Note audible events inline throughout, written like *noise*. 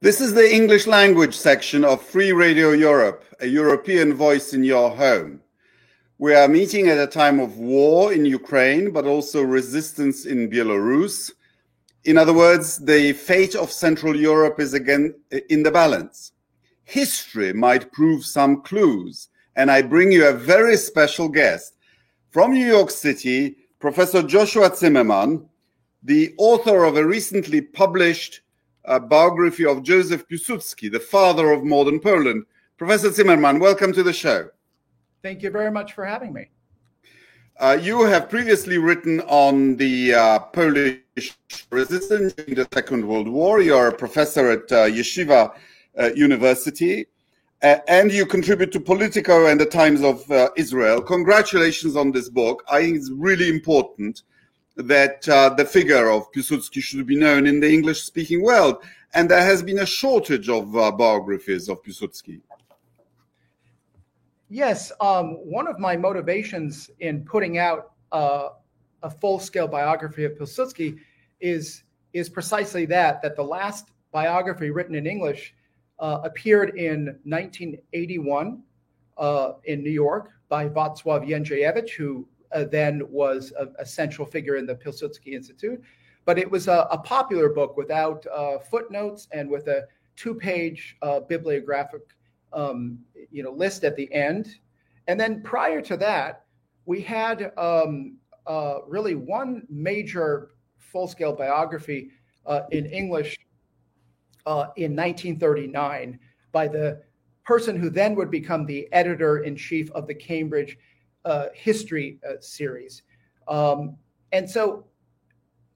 This is the English language section of Free Radio Europe, a European voice in your home. We are meeting at a time of war in Ukraine, but also resistance in Belarus. In other words, the fate of Central Europe is again in the balance. History might prove some clues, and I bring you a very special guest from New York City, Professor Joshua Zimmerman, the author of a recently published uh, biography of Joseph Piłsudski, the father of modern Poland. Professor Zimmerman, welcome to the show. Thank you very much for having me. Uh, you have previously written on the uh, Polish resistance in the Second World War. You are a professor at uh, Yeshiva uh, University, uh, and you contribute to Politico and the Times of Israel. Congratulations on this book. I think it's really important that uh, the figure of Piłsudski should be known in the English speaking world. And there has been a shortage of uh, biographies of Piłsudski. Yes. Um, one of my motivations in putting out uh, a full scale biography of Piłsudski is, is precisely that, that the last biography written in English uh, appeared in 1981 uh, in New York by Wacław Jędrzejewicz, who uh, then was a, a, central figure in the Pilsudski Institute. But it was a, a popular book without uh, footnotes and with a two-page uh, bibliographic, um, you know, list at the end. And then prior to that, we had um, uh, really one major full-scale biography uh, in English uh, in 1939 by the person who then would become the editor in chief of the Cambridge uh, history uh, series. Um, and so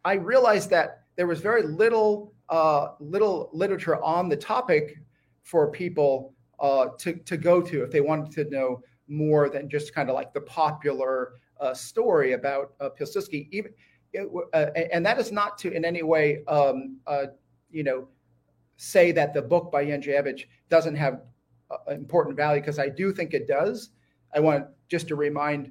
I realized that there was very little uh, little literature on the topic for people uh, to, to go to if they wanted to know more than just kind of like the popular uh, story about Pilsudski. Even, it, and that is not to in any way, um, you know, say that the book by Jędrzejewicz doesn't have important value because I do think it does. I want just to remind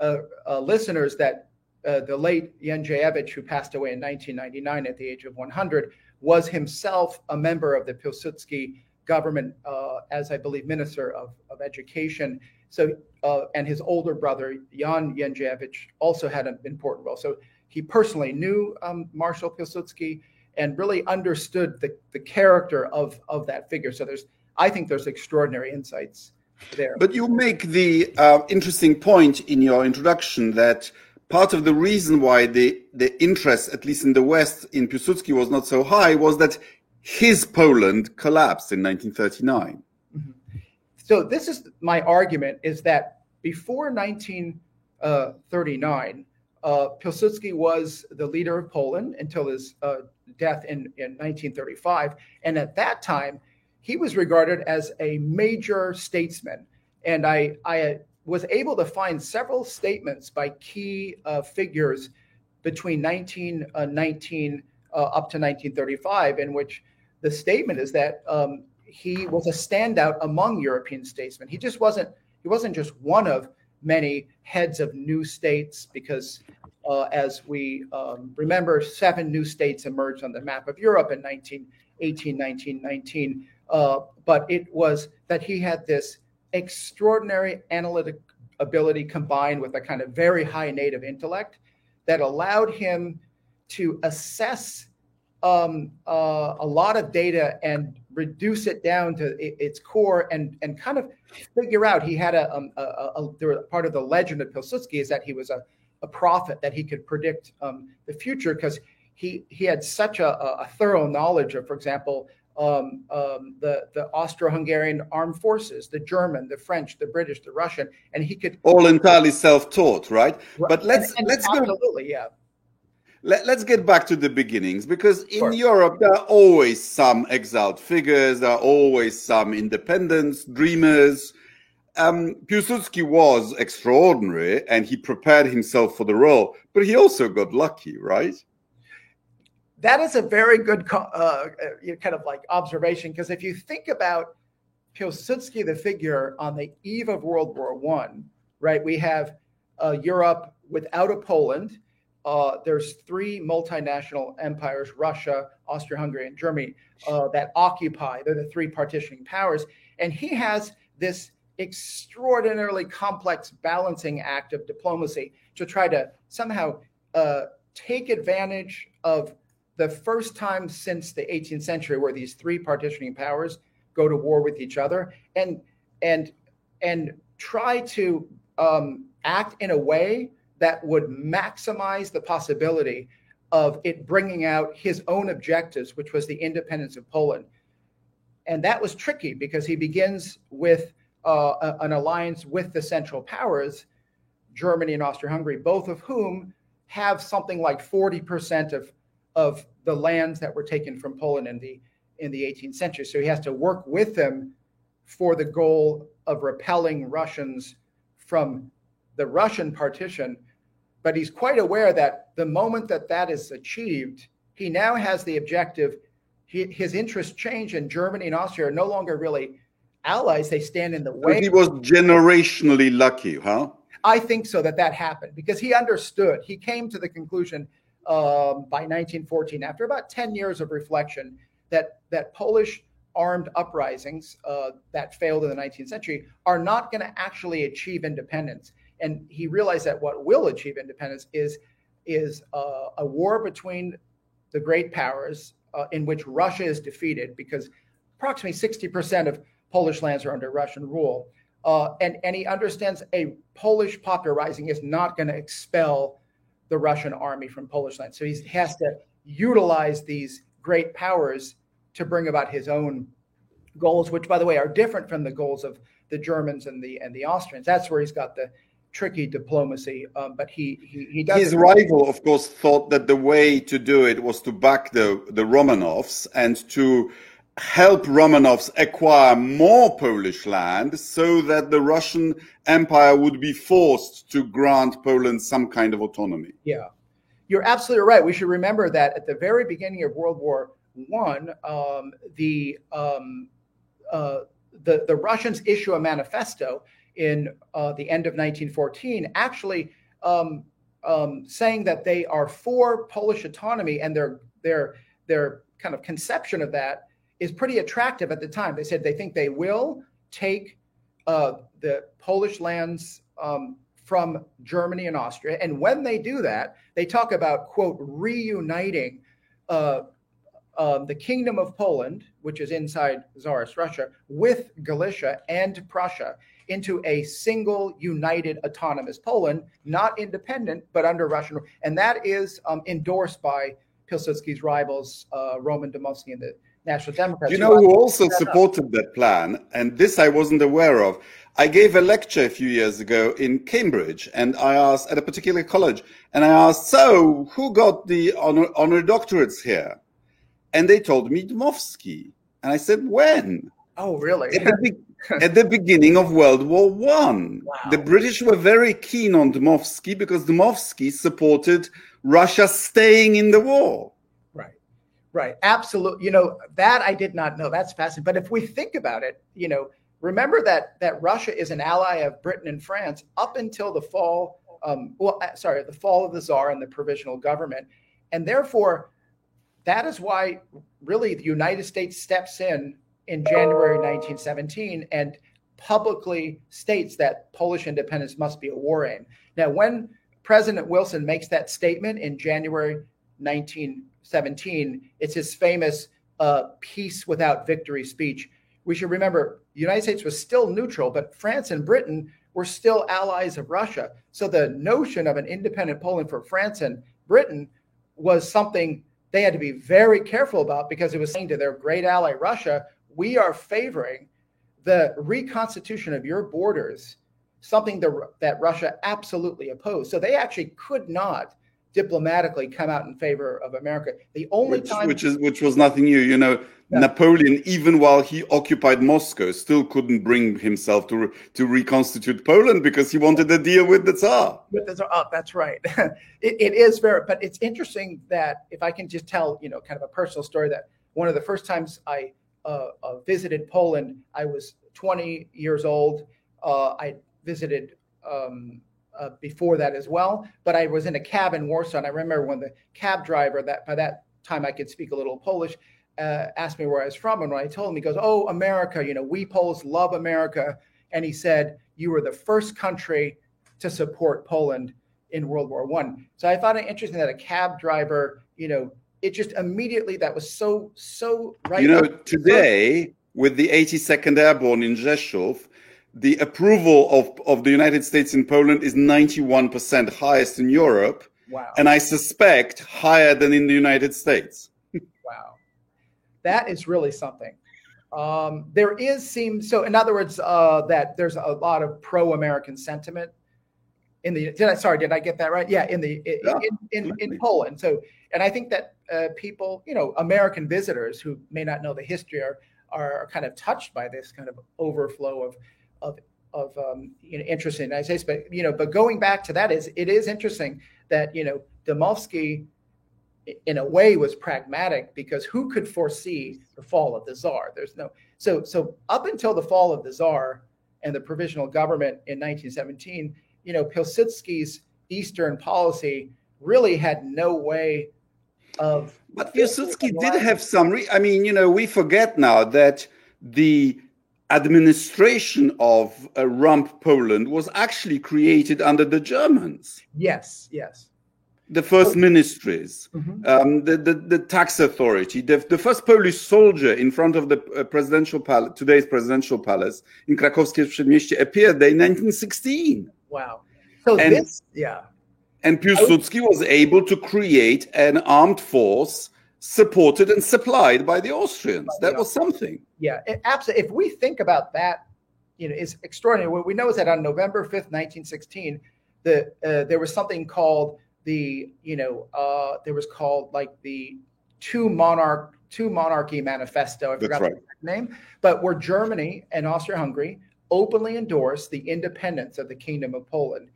uh, uh, listeners that uh, the late Jędrzejewicz, who passed away in 1999 at the age of 100, was himself a member of the Pilsudski government uh, as, I believe, Minister of, of Education. So, uh, and his older brother, Jan Jędrzejewicz, also had an important role. So he personally knew um, Marshal Pilsudski and really understood the, the character of, of that figure. So there's, I think there's extraordinary insights there. But you make the uh, interesting point in your introduction that part of the reason why the, the interest, at least in the West, in Piłsudski was not so high was that his Poland collapsed in 1939. Mm-hmm. So this is my argument: is that before 1939, uh, Pilsudski was the leader of Poland until his uh, death in, in 1935, and at that time he was regarded as a major statesman. And I, I was able to find several statements by key uh, figures between 1919 uh, uh, up to 1935, in which the statement is that um, he was a standout among European statesmen. He just wasn't. He wasn't just one of many heads of new states, because uh, as we um, remember, seven new states emerged on the map of Europe in 1918, 1919. Uh, but it was that he had this extraordinary analytic ability combined with a kind of very high native intellect that allowed him to assess um, uh, a lot of data and reduce it down to its core and and kind of figure out. He had a, um, a, a, part of the legend of Pilsudski is that he was a, a prophet that he could predict um, the future because he he had such a, a thorough knowledge of, for example, um, um, the the Austro-Hungarian armed forces, the German, the French, the British, the Russian, and he could all entirely self-taught, right? right. But let's and, and let's absolutely, go, yeah. Let, us get back to the beginnings because in sure. Europe there are always some exiled figures, there are always some independents, dreamers. Um, Piłsudski was extraordinary and he prepared himself for the role, but he also got lucky, right? That is a very good uh, uh kind of like observation because if you think about Pilsudski, the figure on the eve of World War One, right? We have uh, Europe without a Poland. uh, there's three multinational empires Russia, Austria Hungary, and Germany uh, that occupy. They're the three partitioning powers. And he has this extraordinarily complex balancing act of diplomacy to try to somehow uh, take advantage of the first time since the 18th century where these three partitioning powers go to war with each other and and and try to um, act in a way that would maximize the possibility of it bringing out his own objectives, which was the independence of Poland. And that was tricky because he begins with uh, a, an alliance with the Central Powers, Germany and Austria Hungary, both of whom have something like 40% of, of the lands that were taken from Poland in the, in the 18th century. So he has to work with them for the goal of repelling Russians from the Russian partition. But he's quite aware that the moment that that is achieved, he now has the objective. He, his interests change, and Germany and Austria are no longer really allies. They stand in the way. But he was generationally lucky, huh? I think so that that happened because he understood. He came to the conclusion um, by 1914, after about 10 years of reflection, that that Polish armed uprisings uh, that failed in the 19th century are not going to actually achieve independence. And he realized that what will achieve independence is is uh, a war between the great powers uh, in which Russia is defeated because approximately 60% of Polish lands are under Russian rule. Uh, and, and he understands a Polish popular rising is not going to expel the Russian army from Polish land. So he has to utilize these great powers to bring about his own goals, which, by the way, are different from the goals of the Germans and the and the Austrians. That's where he's got the tricky diplomacy. Um, but he he, he does. His rival, of course, thought that the way to do it was to back the the Romanovs and to help Romanovs acquire more Polish land so that the Russian Empire would be forced to grant Poland some kind of autonomy. Yeah, you're absolutely right. We should remember that at the very beginning of World War One, um, the um, uh, the the Russians issue a manifesto in uh, the end of 1914, actually um, um, saying that they are for Polish autonomy, and their their their kind of conception of that is pretty attractive at the time. They said they think they will take uh, the Polish lands um, from Germany and Austria. And when they do that, they talk about, quote, reuniting uh, um, the Kingdom of Poland, which is inside Tsarist Russia, with Galicia and Prussia into a single united autonomous Poland, not independent, but under Russian. And that is um, endorsed by Pilsudski's rivals, uh, Roman Dmowski and the National Democrats. You know who also supported that plan, and this I wasn't aware of. I gave a lecture a few years ago in Cambridge, and I asked at a particular college, and I asked, "So, who got the honor, honor doctorates here?" And they told me Dmowski, and I said, "When?" Oh, really? At the, be- at the beginning of World War One, wow. the British were very keen on Dmowski because Dmowski supported Russia staying in the war. Right. Absolutely. You know, that I did not know. That's fascinating. But if we think about it, you know, remember that that Russia is an ally of Britain and France up until the fall, um, well, uh, sorry, the fall of the Tsar and the provisional government. And therefore, that is why really the United States steps in in January 1917 and publicly states that Polish independence must be a war aim. Now, when President Wilson makes that statement in January 19 17, it's his famous uh, peace without victory speech. We should remember the United States was still neutral, but France and Britain were still allies of Russia. So the notion of an independent Poland for France and Britain was something they had to be very careful about because it was saying to their great ally Russia, we are favoring the reconstitution of your borders, something that Russia absolutely opposed. So they actually could not diplomatically come out in favor of America. The only which, time, which is which was nothing new. You know, yeah. Napoleon, even while he occupied Moscow, still couldn't bring himself to to reconstitute Poland because he wanted a deal with the Tsar. With the Tsar, oh, that's right. *laughs* it, it is very, but it's interesting that if I can just tell, you know, kind of a personal story that one of the first times I uh, uh, visited Poland, I was 20 years old. Uh, I visited. Um, uh, before that as well. But I was in a cab in Warsaw, and I remember when the cab driver that by that time I could speak a little Polish uh, asked me where I was from, and when I told him, he goes, "Oh, America! You know, we Poles love America." And he said, "You were the first country to support Poland in World War One." So I found it interesting that a cab driver, you know, it just immediately that was so so right. You know, today with the 82nd Airborne in Rzeszów, the approval of, of the United States in Poland is 91% highest in Europe. Wow. And I suspect higher than in the United States. *laughs* wow. That is really something. Um, there is seems so in other words uh, that there's a lot of pro-American sentiment in the did I sorry did I get that right yeah in the in, yeah, in, in, in, Poland so and I think that uh, people you know American visitors who may not know the history are are kind of touched by this kind of overflow of of of um, you know, interest in the United States. But you know, but going back to that is it is interesting that you know Dmowski, in a way, was pragmatic because who could foresee the fall of the czar? There's no so so up until the fall of the czar and the provisional government in 1917, you know, Pilsudski's Eastern policy really had no way of. But Pilsudski did have some. Re- I mean, you know, we forget now that the administration of uh, Rump Poland was actually created under the Germans. Yes, yes. The first ministries, mm-hmm. um, the, the, the, tax authority, the, the first Polish soldier in front of the uh, presidential palace, today's presidential palace in Krakowskie Przedmieście appeared there in 1916. Wow. So and, this, yeah. And Piłsudski was able to create an armed force supported and supplied by the Austrians. By the that was something. Yeah, absolutely. If we think about that, you know, it's extraordinary. What we know is that on November 5th, 1916, the uh, there was something called the, you know, uh, there was called like the two monarch two monarchy manifesto. I forgot right. the name, but where Germany and Austria-Hungary openly endorsed the independence of the Kingdom of Poland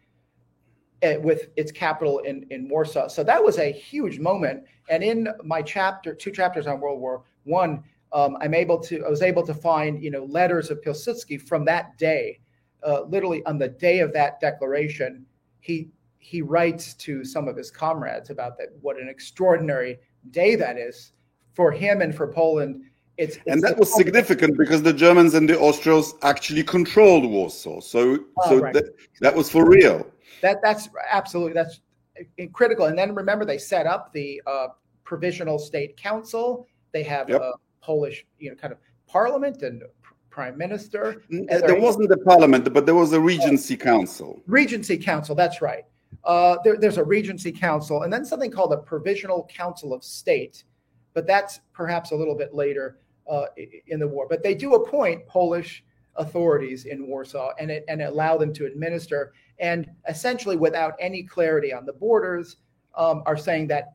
with its capital in, in Warsaw. So that was a huge moment. And in my chapter, two chapters on World War One, um, I'm able to I was able to find you know letters of Pilsudski from that day, uh, literally on the day of that declaration. He he writes to some of his comrades about that what an extraordinary day that is for him and for Poland. It's, it's and that was significant because the Germans and the Austrians actually controlled Warsaw. So oh, so right. that, that was for real that that's absolutely that's critical. And then remember, they set up the uh, provisional state council. They have yep. a Polish, you know, kind of parliament and prime minister. There wasn't the parliament, but there was a regency council. Regency council, that's right. Uh, there, there's a regency council, and then something called a provisional council of state, but that's perhaps a little bit later uh, in the war. But they do appoint Polish authorities in Warsaw and it, and allow them to administer and essentially without any clarity on the borders um, are saying that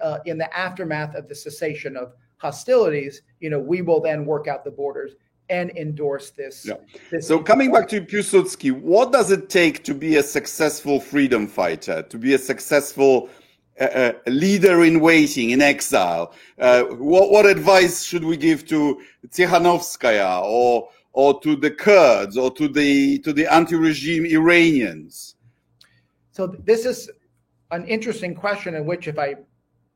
uh, in the aftermath of the cessation of hostilities, you know, we will then work out the borders and endorse this. Yeah. this so coming back to Piłsudski, what does it take to be a successful freedom fighter, to be a successful uh, uh leader in waiting, in exile? Uh, what, what advice should we give to Tsikhanouskaya or or to the Kurds or to the to the anti-regime Iranians? So this is an interesting question in which if I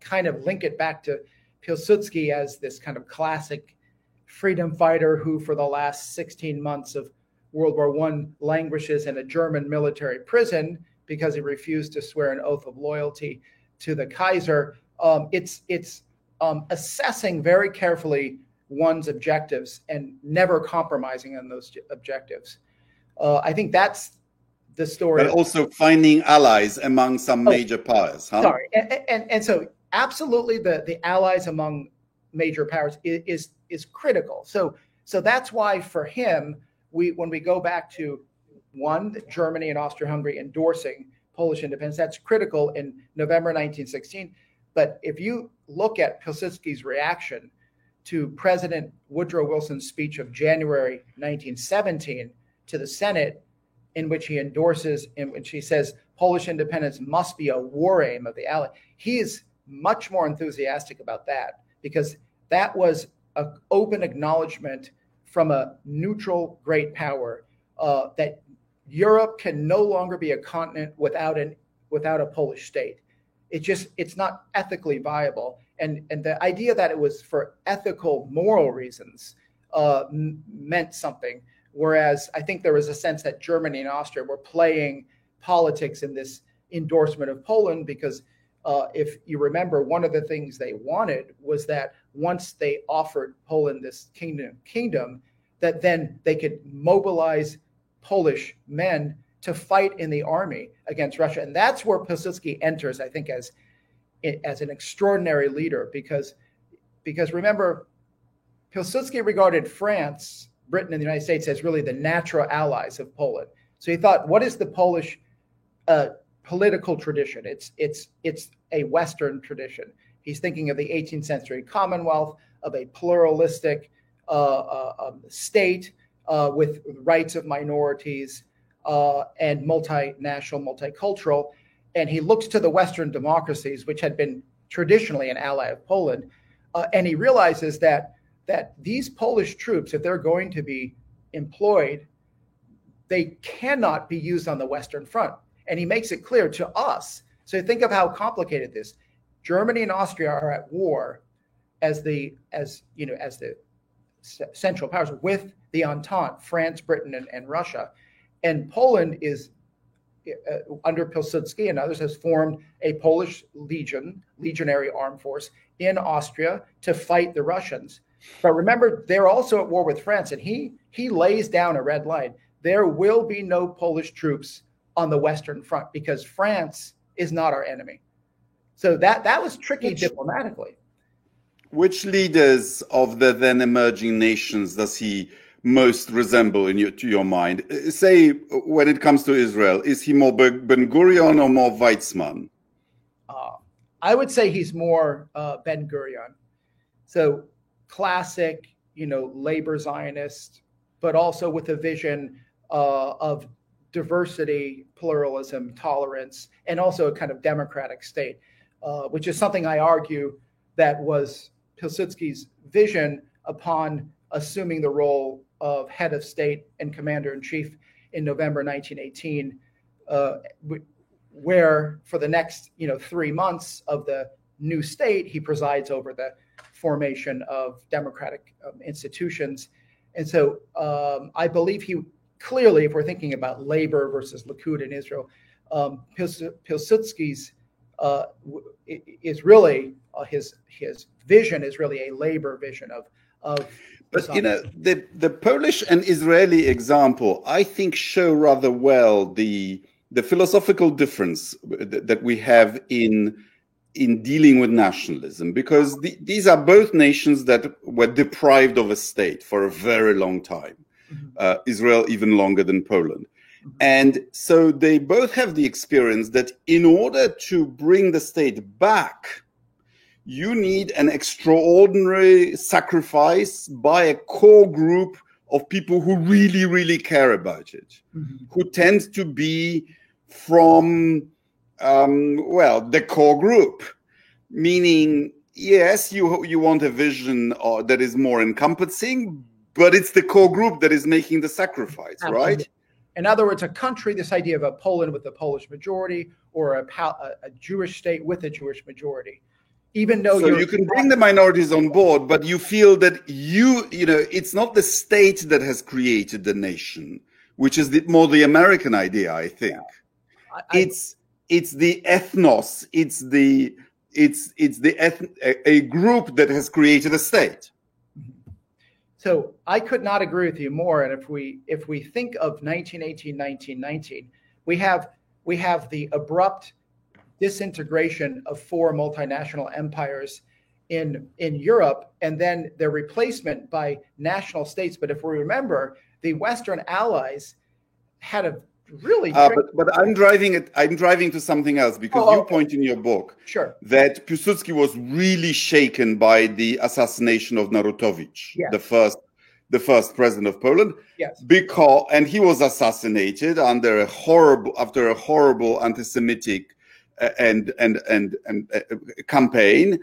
kind of link it back to Pilsudski as this kind of classic freedom fighter who for the last 16 months of World War One languishes in a German military prison because he refused to swear an oath of loyalty to the Kaiser. Um, it's it's um, assessing very carefully one's objectives and never compromising on those objectives. Uh, I think that's the story. But also finding allies among some oh, major powers. Huh? Sorry, and, and, and so absolutely the the allies among major powers is, is is critical. So so that's why for him we when we go back to one Germany and Austria-Hungary endorsing Polish independence that's critical in November 1916. But if you look at Pilsudski's reaction to President Woodrow Wilson's speech of January 1917 to the Senate, in which he endorses, in which he says Polish independence must be a war aim of the Allies. He is much more enthusiastic about that because that was an open acknowledgement from a neutral great power uh, that Europe can no longer be a continent without an without a Polish state. It just it's not ethically viable. And and the idea that it was for ethical, moral reasons uh, m- meant something. Whereas I think there was a sense that Germany and Austria were playing politics in this endorsement of Poland because uh, if you remember, one of the things they wanted was that once they offered Poland this kingdom, kingdom, that then they could mobilize Polish men to fight in the army against Russia, and that's where Pilsudski enters, I think, as as an extraordinary leader because because remember, Pilsudski regarded France, Britain, and the United States as really the natural allies of Poland. So he thought, what is the Polish uh, political tradition. It's it's it's a Western tradition. He's thinking of the 18th century Commonwealth, of a pluralistic uh, uh, um, state uh, with rights of minorities uh, and multinational, multicultural. And he looks to the Western democracies, which had been traditionally an ally of Poland, uh, and he realizes that that these Polish troops, if they're going to be employed, they cannot be used on the Western Front and he makes it clear to us. So think of how complicated this. Germany and Austria are at war as the as you know as the central powers with the Entente, France, Britain, and, and Russia, and Poland is Uh, under Pilsudski and others has formed a Polish legion, legionary armed force in Austria to fight the Russians. But remember, they're also at war with France, and he he lays down a red line. There will be no Polish troops on the Western Front because France is not our enemy. So that that was tricky which, diplomatically. Which leaders of the then emerging nations does he most resemble in your, to your mind? Say when it comes to Israel, is he more Ben Gurion or more Weizmann? Uh, I would say he's more uh, Ben Gurion. So classic, you know, labor Zionist, but also with a vision uh, of diversity, pluralism, tolerance, and also a kind of democratic state, uh, which is something I argue that was Pilsudski's vision upon assuming the role of head of state and commander in chief in November 1918, uh, where for the next you know three months of the new state he presides over the formation of democratic um, institutions. And so um, I believe he clearly, if we're thinking about labor versus Likud in Israel, um, Pilsudski's uh, is really uh, his his vision is really a labor vision of of. But you know the the Polish and Israeli example, I think, show rather well the the philosophical difference that we have in in dealing with nationalism because the, these are both nations that were deprived of a state for a very long time mm-hmm. uh, Israel even longer than Poland. And so they both have the experience that in order to bring the state back, you need an extraordinary sacrifice by a core group of people who really, really care about it, mm-hmm. who tend to be from, um, well, the core group, meaning, yes, you, you want a vision uh, that is more encompassing, but it's the core group that is making the sacrifice, Absolutely. right? In other words, a country, this idea of a Poland with a Polish majority or a, a Jewish state with a Jewish majority. Even though so you can bring the minorities on board, but you feel that you, you know, it's not the state that has created the nation, which is the, more the American idea, I think. Yeah. I, it's it's the ethnos, it's the it's it's the eth- a, a group that has created a state. Mm-hmm. So I could not agree with you more. And if we if we think of 1918, 1919, we have we have the abrupt disintegration of four multinational empires in in Europe, and then their replacement by national states. But if we remember, the Western allies had a really uh, but, but i'm driving it i'm driving to something else because oh, you okay. point in your book sure that Piłsudski was really shaken by the assassination of narutowicz yes. the first the first president of poland yes because and he was assassinated under a horrible after a horrible anti-semitic and and and and uh, campaign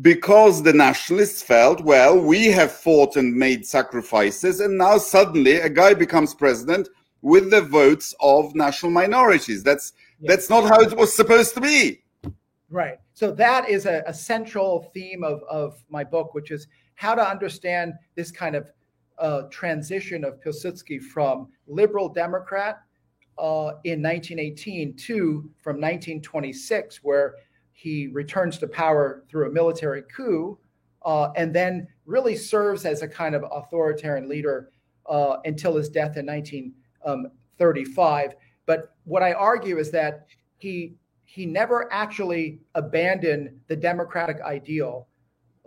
because the nationalists felt well we have fought and made sacrifices and now suddenly a guy becomes president with the votes of national minorities. That's that's not how it was supposed to be. Right. So that is a, a, central theme of, of my book, which is how to understand this kind of uh, transition of Pilsudski from liberal Democrat uh, in 1918 to from 1926, where he returns to power through a military coup uh, and then really serves as a kind of authoritarian leader uh, until his death in 1935. But what I argue is that he he never actually abandoned the democratic ideal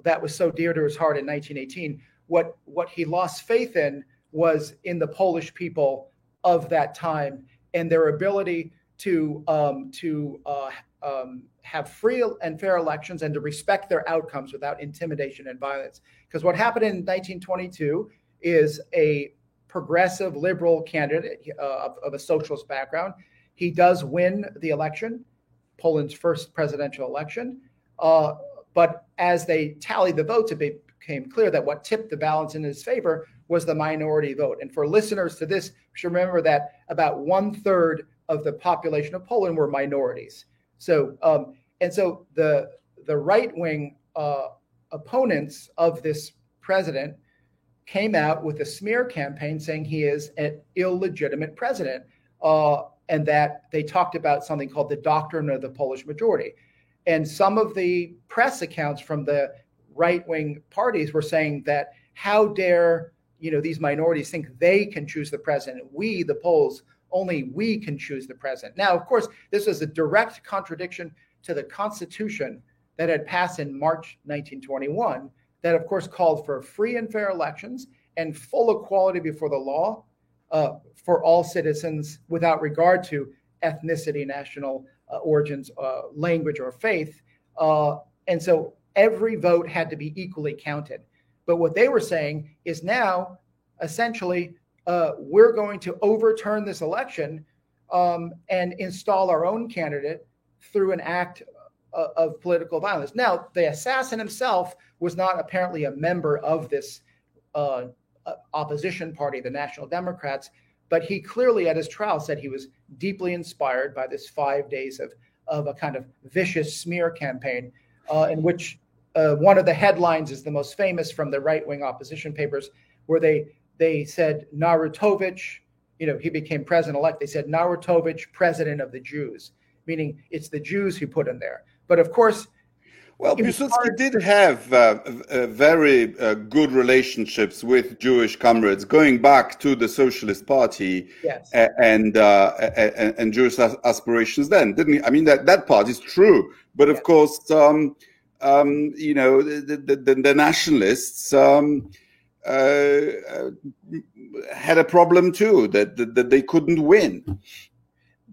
that was so dear to his heart in 1918. What what he lost faith in was in the Polish people of that time and their ability to um, to uh, um, have free and fair elections and to respect their outcomes without intimidation and violence. Because what happened in 1922 is a progressive liberal candidate uh, of, of, a socialist background. He does win the election, Poland's first presidential election. Uh, but as they tallied the votes, it became clear that what tipped the balance in his favor was the minority vote. And for listeners to this, should remember that about one third of the population of Poland were minorities. So, um, and so the the right wing uh, opponents of this president came out with a smear campaign saying he is an illegitimate president, uh, and that they talked about something called the doctrine of the Polish majority. And some of the press accounts from the right wing parties were saying that how dare you know these minorities think they can choose the president? We, the Poles, only we can choose the president. Now, of course, this is a direct contradiction to the Constitution that had passed in March 1921 that, of course, called for free and fair elections and full equality before the law uh, for all citizens without regard to ethnicity, national uh, origins, uh, language, or faith. Uh, and so every vote had to be equally counted. But what they were saying is now, essentially, uh, we're going to overturn this election um, and install our own candidate through an act uh, of political violence. Now, the assassin himself was not apparently a member of this uh, uh, opposition party, the National Democrats, but he clearly at his trial said he was deeply inspired by this five days of, of a kind of vicious smear campaign uh, in which uh, one of the headlines is the most famous from the right wing opposition papers, where they they said Narutowicz, you know, he became president elect. They said Narutowicz, president of the Jews, meaning it's the Jews who put him there. But of course, well, Piłsudski did have uh, uh, very uh, good relationships with Jewish comrades, going back to the Socialist Party yes. and, uh, and, and Jewish aspirations. Then, didn't he? I mean that that part is true, but of yes. course, um, um, you know, the the, the, the nationalists um, uh, uh, had a problem too that, that, that they couldn't win.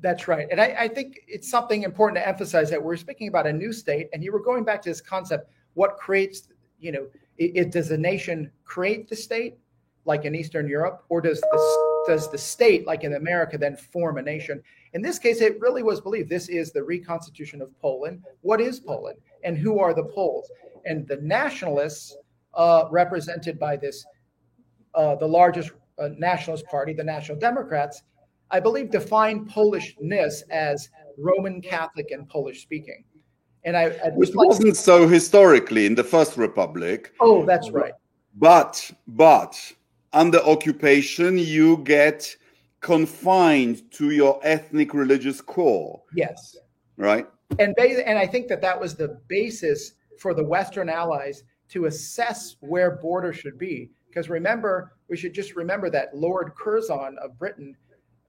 That's right. And I, I, think it's something important to emphasize that we're speaking about a new state, and you were going back to this concept what creates, you know, it, it, does a nation create the state like in Eastern Europe, or does the, does the state, like in America, then form a nation? In this case, it really was believed this is the reconstitution of Poland. What is Poland? And who are the Poles? And the nationalists, uh, represented by this, uh, the largest uh, nationalist party, the National Democrats, I believe, define Polishness as Roman Catholic and Polish speaking. And I, I which like, wasn't so historically in the First Republic. Oh, that's right. But but under occupation, you get confined to your ethnic religious core. Yes. Right. And and I think that that was the basis for the Western Allies to assess where borders should be. Because remember, we should just remember that Lord Curzon of Britain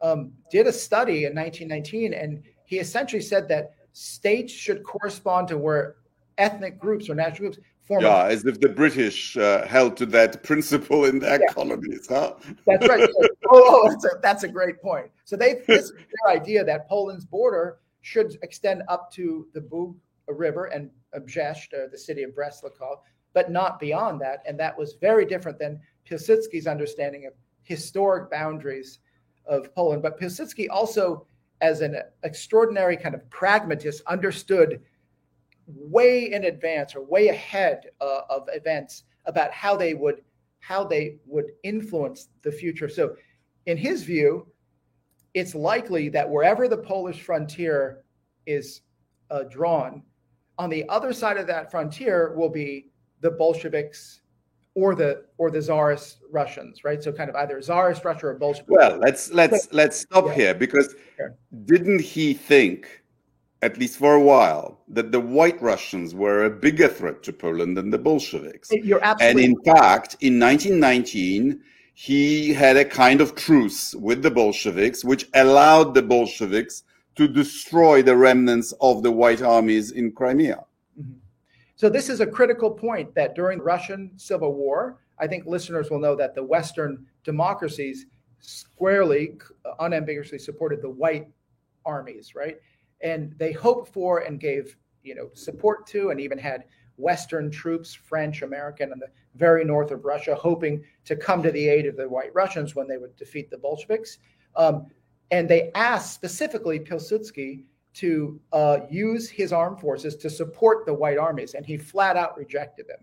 um, did a study in 1919, and he essentially said that states should correspond to where ethnic groups or national groups form. Yeah, as if the British uh, held to that *laughs* principle in their yeah. colonies, huh? That's right. *laughs* oh, that's, a, that's a great point. So they this their idea that Poland's border should extend up to the Bug River and Brest, or the city of Brest-Litovsk, but not beyond that. And that was very different than Pilsudski's understanding of historic boundaries of Poland. But Pilsudski also, as an extraordinary kind of pragmatist, understood way in advance or way ahead uh, of events about how they would how they would influence the future. So, in his view, it's likely that wherever the Polish frontier is uh, drawn, on the other side of that frontier will be the Bolsheviks or the or the czarist Russians, right? So kind of either czarist Russia or Bolshevik. Well, let's let's let's stop yeah. here because sure. didn't he think, at least for a while, that the White Russians were a bigger threat to Poland than the Bolsheviks? You're absolutely. And in fact, in 1919, he had a kind of truce with the Bolsheviks, which allowed the Bolsheviks to destroy the remnants of the White armies in Crimea. Mm-hmm. So this is a critical point that during the Russian Civil War, I think listeners will know that the Western democracies squarely, unambiguously supported the white armies, right? And they hoped for and gave, you know, support to, and even had Western troops, French, American, and the very north of Russia, hoping to come to the aid of the White Russians when they would defeat the Bolsheviks. Um, and they asked specifically Pilsudski to uh, use his armed forces to support the white armies, and he flat out rejected them.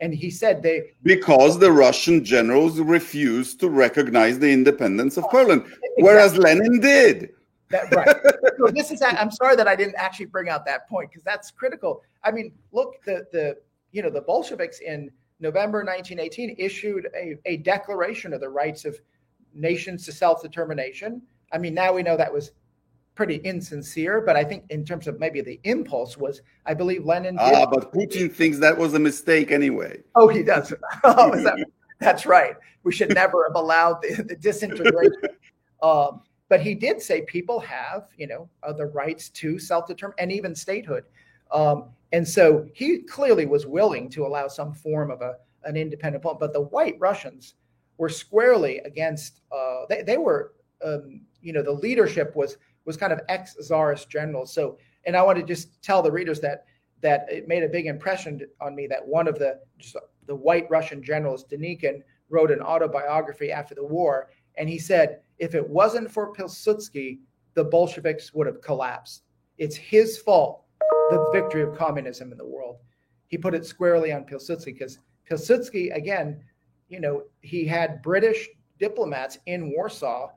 And he said they because the Russian generals refused to recognize the independence of Poland, exactly. whereas Lenin did. That, right. *laughs* so this is. I'm sorry that I didn't actually bring out that point because that's critical. I mean, look, the the you know the Bolsheviks in November 1918 issued a, a declaration of the rights of nations to self determination. I mean, now we know that was pretty insincere, but I think in terms of maybe the impulse was, I believe Lenin. Ah, but Putin thinks that was a mistake anyway. Oh, he does. *laughs* oh, that, that's right. We should never have allowed the, the disintegration. *laughs* um, but he did say people have, you know, uh, the rights to self-determination and even statehood. Um, and so he clearly was willing to allow some form of a an independent But the White Russians were squarely against. Uh, they, they were, um, you know, the leadership was was kind of ex czarist generals. So, and I want to just tell the readers that that it made a big impression on me that one of the the white Russian generals, Denikin, wrote an autobiography after the war, and he said, if it wasn't for Pilsudski, the Bolsheviks would have collapsed. It's his fault, the victory of communism in the world. He put it squarely on Pilsudski because Pilsudski, again, you know, he had British diplomats in Warsaw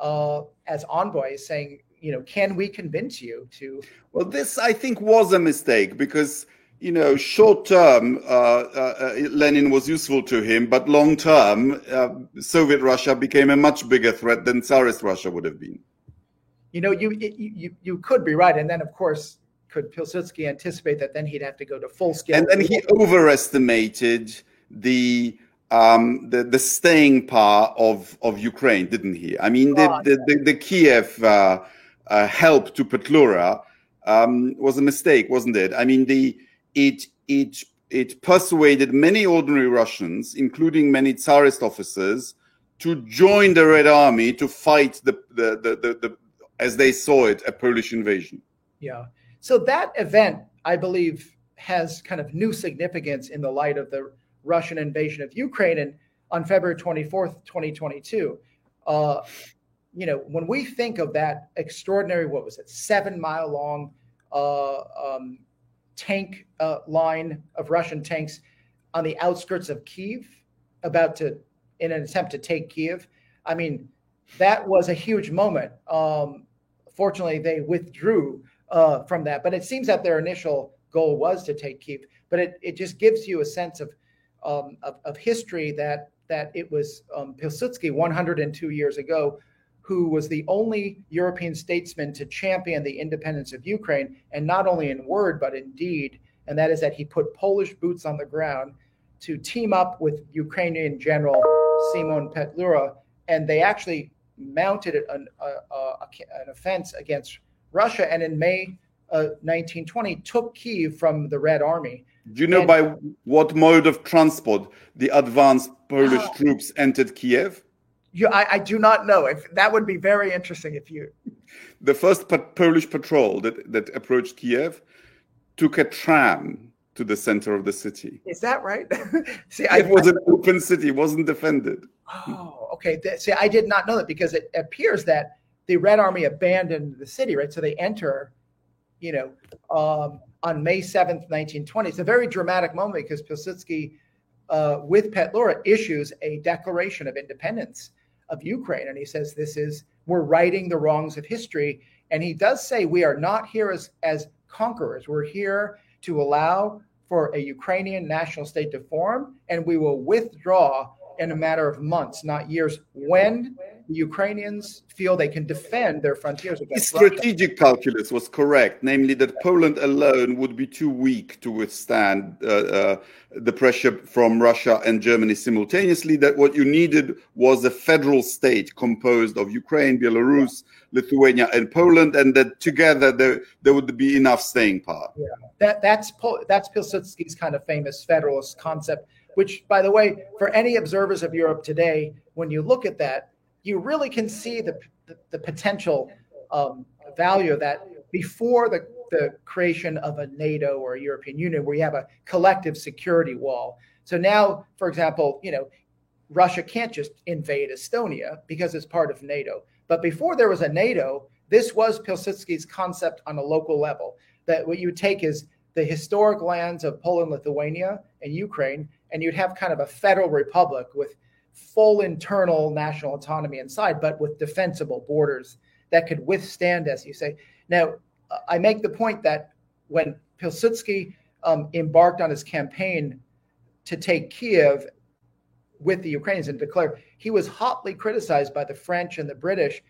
uh, as envoys saying, you know, can we convince you to? Well, this I think was a mistake because you know, short term, uh, uh, uh, Lenin was useful to him, but long term, uh, Soviet Russia became a much bigger threat than Tsarist Russia would have been. You know, you you you could be right, and then of course, could Pilsudski anticipate that then he'd have to go to full scale? And then he overestimated the um, the the staying power of of Ukraine, didn't he? I mean, the oh, the, the, the, Kiev uh, uh, help to Petlura um, was a mistake, wasn't it? I mean, the it it it persuaded many ordinary Russians, including many Tsarist officers, to join the Red Army to fight the the, the, the, the as they saw it, a Polish invasion. Yeah. So that event, I believe, has kind of new significance in the light of the Russian invasion of Ukraine and on February 24th, 2022. Uh, you know, when we think of that extraordinary, what was it, seven mile long uh, um, tank uh, line of Russian tanks on the outskirts of Kiev, about to, in an attempt to take Kiev. I mean, that was a huge moment. Um, fortunately, they withdrew uh, from that, but it seems that their initial goal was to take Kiev. But it, it just gives you a sense of, um, of, of history that that it was um, Pilsudski 102 years ago who was the only European statesman to champion the independence of Ukraine, and not only in word, but in deed. And that is that he put Polish boots on the ground to team up with Ukrainian General Simon Petlura. And they actually mounted an, a, a, an offense against Russia. And in May uh, 1920, took Kiev from the Red Army. Do you know and, by what mode of transport the advanced Polish uh, troops entered Kiev? You, I, I, do not know. If that would be very interesting if you. *laughs* The first Polish patrol that, that approached Kiev took a tram to the center of the city. Is that right? *laughs* See, it I, was an *laughs* open city; wasn't defended. Oh, okay. See, I did not know that because it appears that the Red Army abandoned the city, right? So they enter, you know, um, on May seventh, nineteen twenty. It's a very dramatic moment because Pilsudski, uh, with Petlura, issues a declaration of independence of Ukraine. And he says this is we're righting the wrongs of history. And he does say we are not here as, as conquerors. We're here to allow for a Ukrainian national state to form, and we will withdraw in a matter of months, not years, when the Ukrainians feel they can defend their frontiers against strategic Russia. calculus was correct, namely that Poland alone would be too weak to withstand uh, uh, the pressure from Russia and Germany simultaneously. That what you needed was a federal state composed of Ukraine, Belarus, Lithuania, and Poland, and that together there, there would be enough staying power. Yeah, that, that's that's Pilsudski's kind of famous federalist concept. Which, by the way, for any observers of Europe today, when you look at that, you really can see the, the, the potential um, value of that before the, the creation of a NATO or a European Union, where you have a collective security wall. So now, for example, you know, Russia can't just invade Estonia because it's part of NATO. But before there was a NATO, this was Pilsudski's concept on a local level. That what you would take is the historic lands of Poland, Lithuania, and Ukraine, and you'd have kind of a federal republic with full internal national autonomy inside, but with defensible borders that could withstand, as you say. Now, I make the point that when Pilsudski um, embarked on his campaign to take Kiev with the Ukrainians and declare, he was hotly criticized by the French and the British.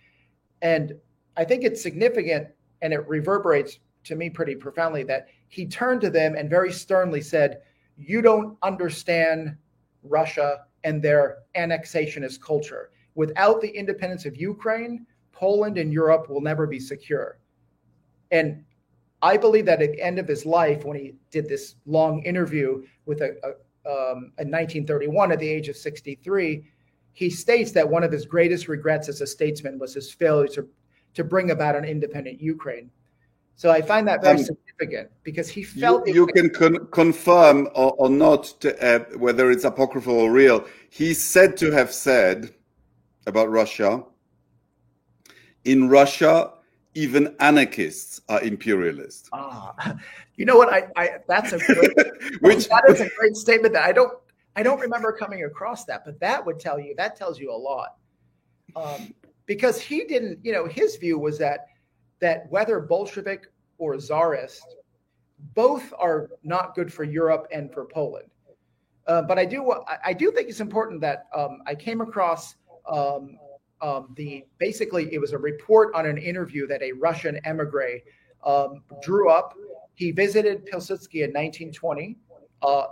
And I think it's significant and it reverberates to me pretty profoundly that he turned to them and very sternly said, You don't understand Russia and their annexationist culture. Without the independence of Ukraine, Poland and Europe will never be secure. And I believe that at the end of his life, when he did this long interview with a, a um, in 1931 at the age of 63, he states that one of his greatest regrets as a statesman was his failure to, to bring about an independent Ukraine. So I find that very um, significant because he felt you, you can con- confirm or, or not to, uh, whether it's apocryphal or real. He's said to have said about Russia. In Russia, even anarchists are imperialists. Ah, *laughs* you know what? I, I that's a great, *laughs* Which, that is a great statement that I don't I don't remember coming across that, but that would tell you that tells you a lot. Um, because he didn't, you know, his view was that that whether Bolshevik or czarist, both are not good for Europe and for Poland. Uh, but I do I do think it's important that um, I came across um, um, the basically it was a report on an interview that a Russian emigre um, drew up. He visited Pilsudski in 1920 uh,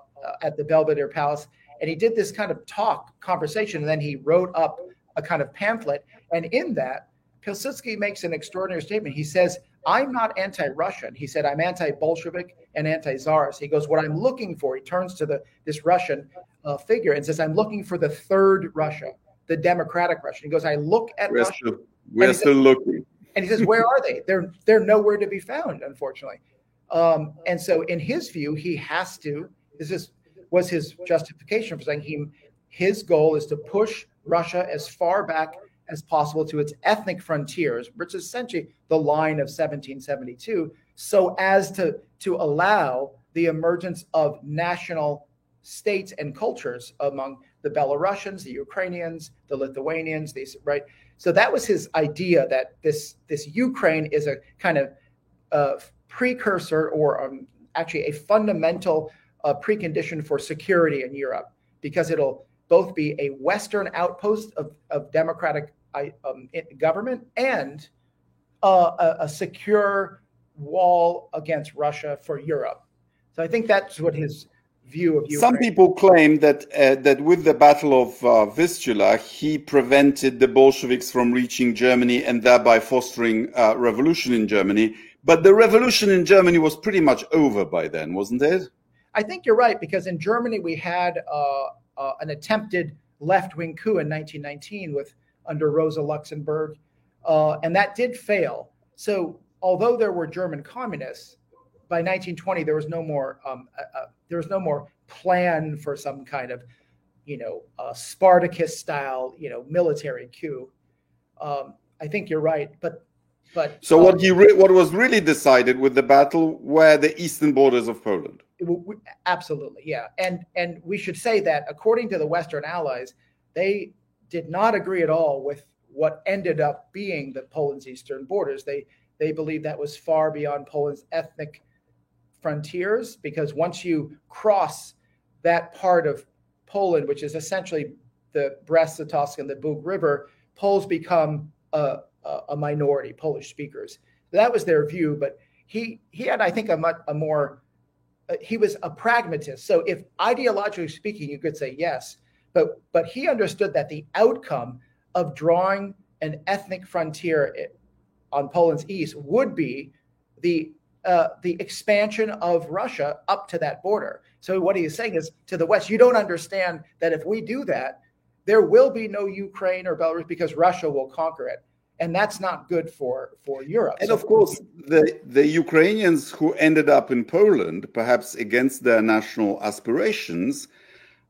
at the Belvedere Palace, and he did this kind of talk conversation. And then he wrote up a kind of pamphlet, and in that, Pilsudski makes an extraordinary statement. He says, I'm not anti Russian. He said, I'm anti Bolshevik and anti Tsarist. He goes, What I'm looking for, he turns to the this Russian uh, figure and says, I'm looking for the third Russia, the democratic Russia. He goes, I look at we're Russia. Still, we're still says, looking. And he says, Where are they? They're they're nowhere to be found, unfortunately. Um, and so in his view, he has to, this is was his justification for saying he his goal is to push Russia as far back as possible to its ethnic frontiers, which is essentially the line of 1772, so as to, to allow the emergence of national states and cultures among the Belarusians, the Ukrainians, the Lithuanians, these right. So that was his idea that this this Ukraine is a kind of uh, precursor or um, actually a fundamental uh, precondition for security in Europe because it'll both be a Western outpost of, of democratic um, government and uh, a, a, secure wall against Russia for Europe. So I think that's what his view of Ukraine. Some people claim that uh, that with the Battle of uh, Vistula, he prevented the Bolsheviks from reaching Germany and thereby fostering uh, revolution in Germany. But the revolution in Germany was pretty much over by then, wasn't it? I think you're right because in Germany we had uh, uh, an attempted left-wing coup in 1919 with under Rosa Luxemburg, uh, and that did fail. So although there were German communists, by 1920 there was no more um, uh, uh, there was no more plan for some kind of you know uh, Spartacus style you know military coup. Um, I think you're right, but but so um, what you re- what was really decided with the battle were the eastern borders of Poland. Absolutely, yeah, and and we should say that according to the Western Allies, they did not agree at all with what ended up being the Poland's eastern borders. They they believed that was far beyond Poland's ethnic frontiers because once you cross that part of Poland, which is essentially the Brest-Litovsk and the Bug River, Poles become a, a, minority, Polish speakers. That was their view, but he he had, I think, a, much, a more uh, he was a pragmatist. So, if ideologically speaking, you could say yes, but but he understood that the outcome of drawing an ethnic frontier on Poland's east would be the uh, the expansion of Russia up to that border. So what he is saying is to the west, you don't understand that if we do that, there will be no Ukraine or Belarus because Russia will conquer it. And that's not good for, for Europe. And so of course, the, the Ukrainians who ended up in Poland, perhaps against their national aspirations,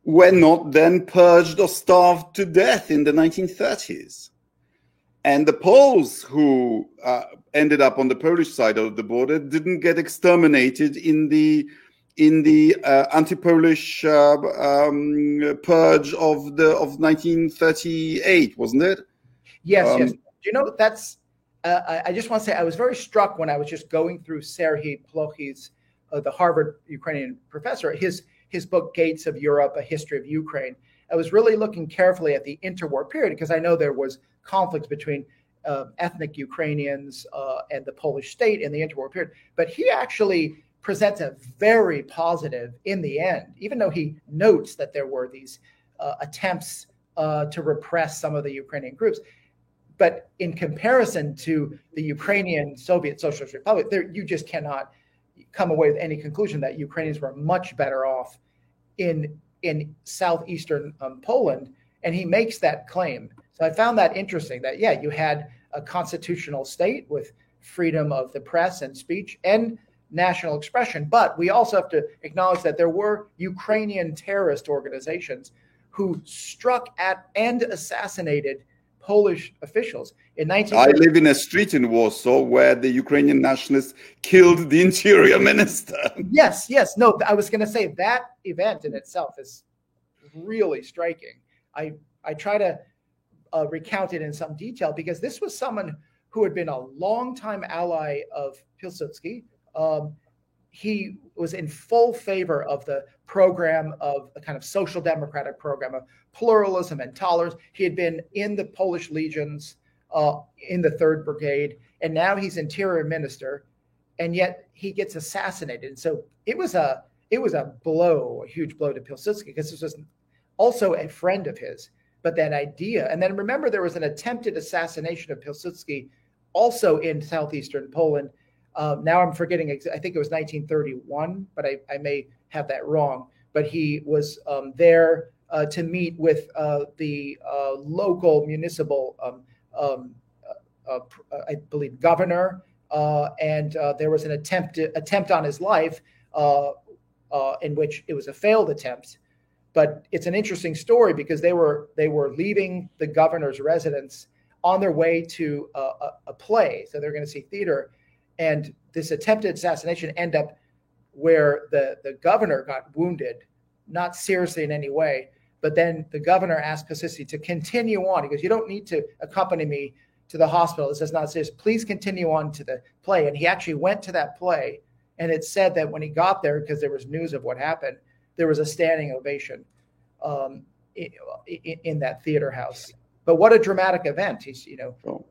were not then purged or starved to death in the 1930s. And the Poles who uh, ended up on the Polish side of the border didn't get exterminated in the in the uh, anti-Polish uh, um, purge of the of 1938, wasn't it? Yes, um, yes. You know that's. Uh, I, I, just want to say I was very struck when I was just going through Serhiy Plokhy's, uh, the Harvard Ukrainian professor, his his book Gates of Europe: A History of Ukraine. I was really looking carefully at the interwar period because I know there was conflicts between uh, ethnic Ukrainians uh, and the Polish state in the interwar period. But he actually presents a very positive in the end, even though he notes that there were these uh, attempts uh, to repress some of the Ukrainian groups. But in comparison to the Ukrainian Soviet Socialist Republic, there, you just cannot come away with any conclusion that Ukrainians were much better off in in southeastern um, Poland. And he makes that claim. So I found that interesting that, yeah, you had a constitutional state with freedom of the press and speech and national expression. But we also have to acknowledge that there were Ukrainian terrorist organizations who struck at and assassinated Polish officials. In 19- I live in a street in Warsaw where the Ukrainian nationalists killed the interior *laughs* minister. Yes, yes. No, I was going to say that event in itself is really striking. I I try to uh, recount it in some detail because this was someone who had been a longtime ally of Pilsudski. Um, he was in full favor of the program of a kind of social democratic program of pluralism and tolerance. He had been in the Polish legions uh, in the Third Brigade, and now he's interior minister, and yet he gets assassinated. And so it was a it was a blow, a huge blow to Pilsudski because this was also a friend of his. But that idea, and then remember, there was an attempted assassination of Pilsudski also in southeastern Poland. Um, now I'm forgetting, I think it was 1931, but I, I may have that wrong. But he was um, there uh, to meet with uh, the uh, local municipal, um, um uh, uh, I believe, governor, uh, and there was an attempt to, attempt on his life, in which it was a failed attempt. But it's an interesting story because they were they were leaving the governor's residence on their way to a, a play, so they're going to see theater, and this attempted assassination end up where the the governor got wounded, not seriously in any way. But then the governor asked Pilsudski to continue on. He goes, "You don't need to accompany me to the hospital. This is not serious. Please continue on to the play." And he actually went to that play, and it said that when he got there, because there was news of what happened, there was a standing ovation um, in, in, that theater house. But what a dramatic event! He's you know. Well,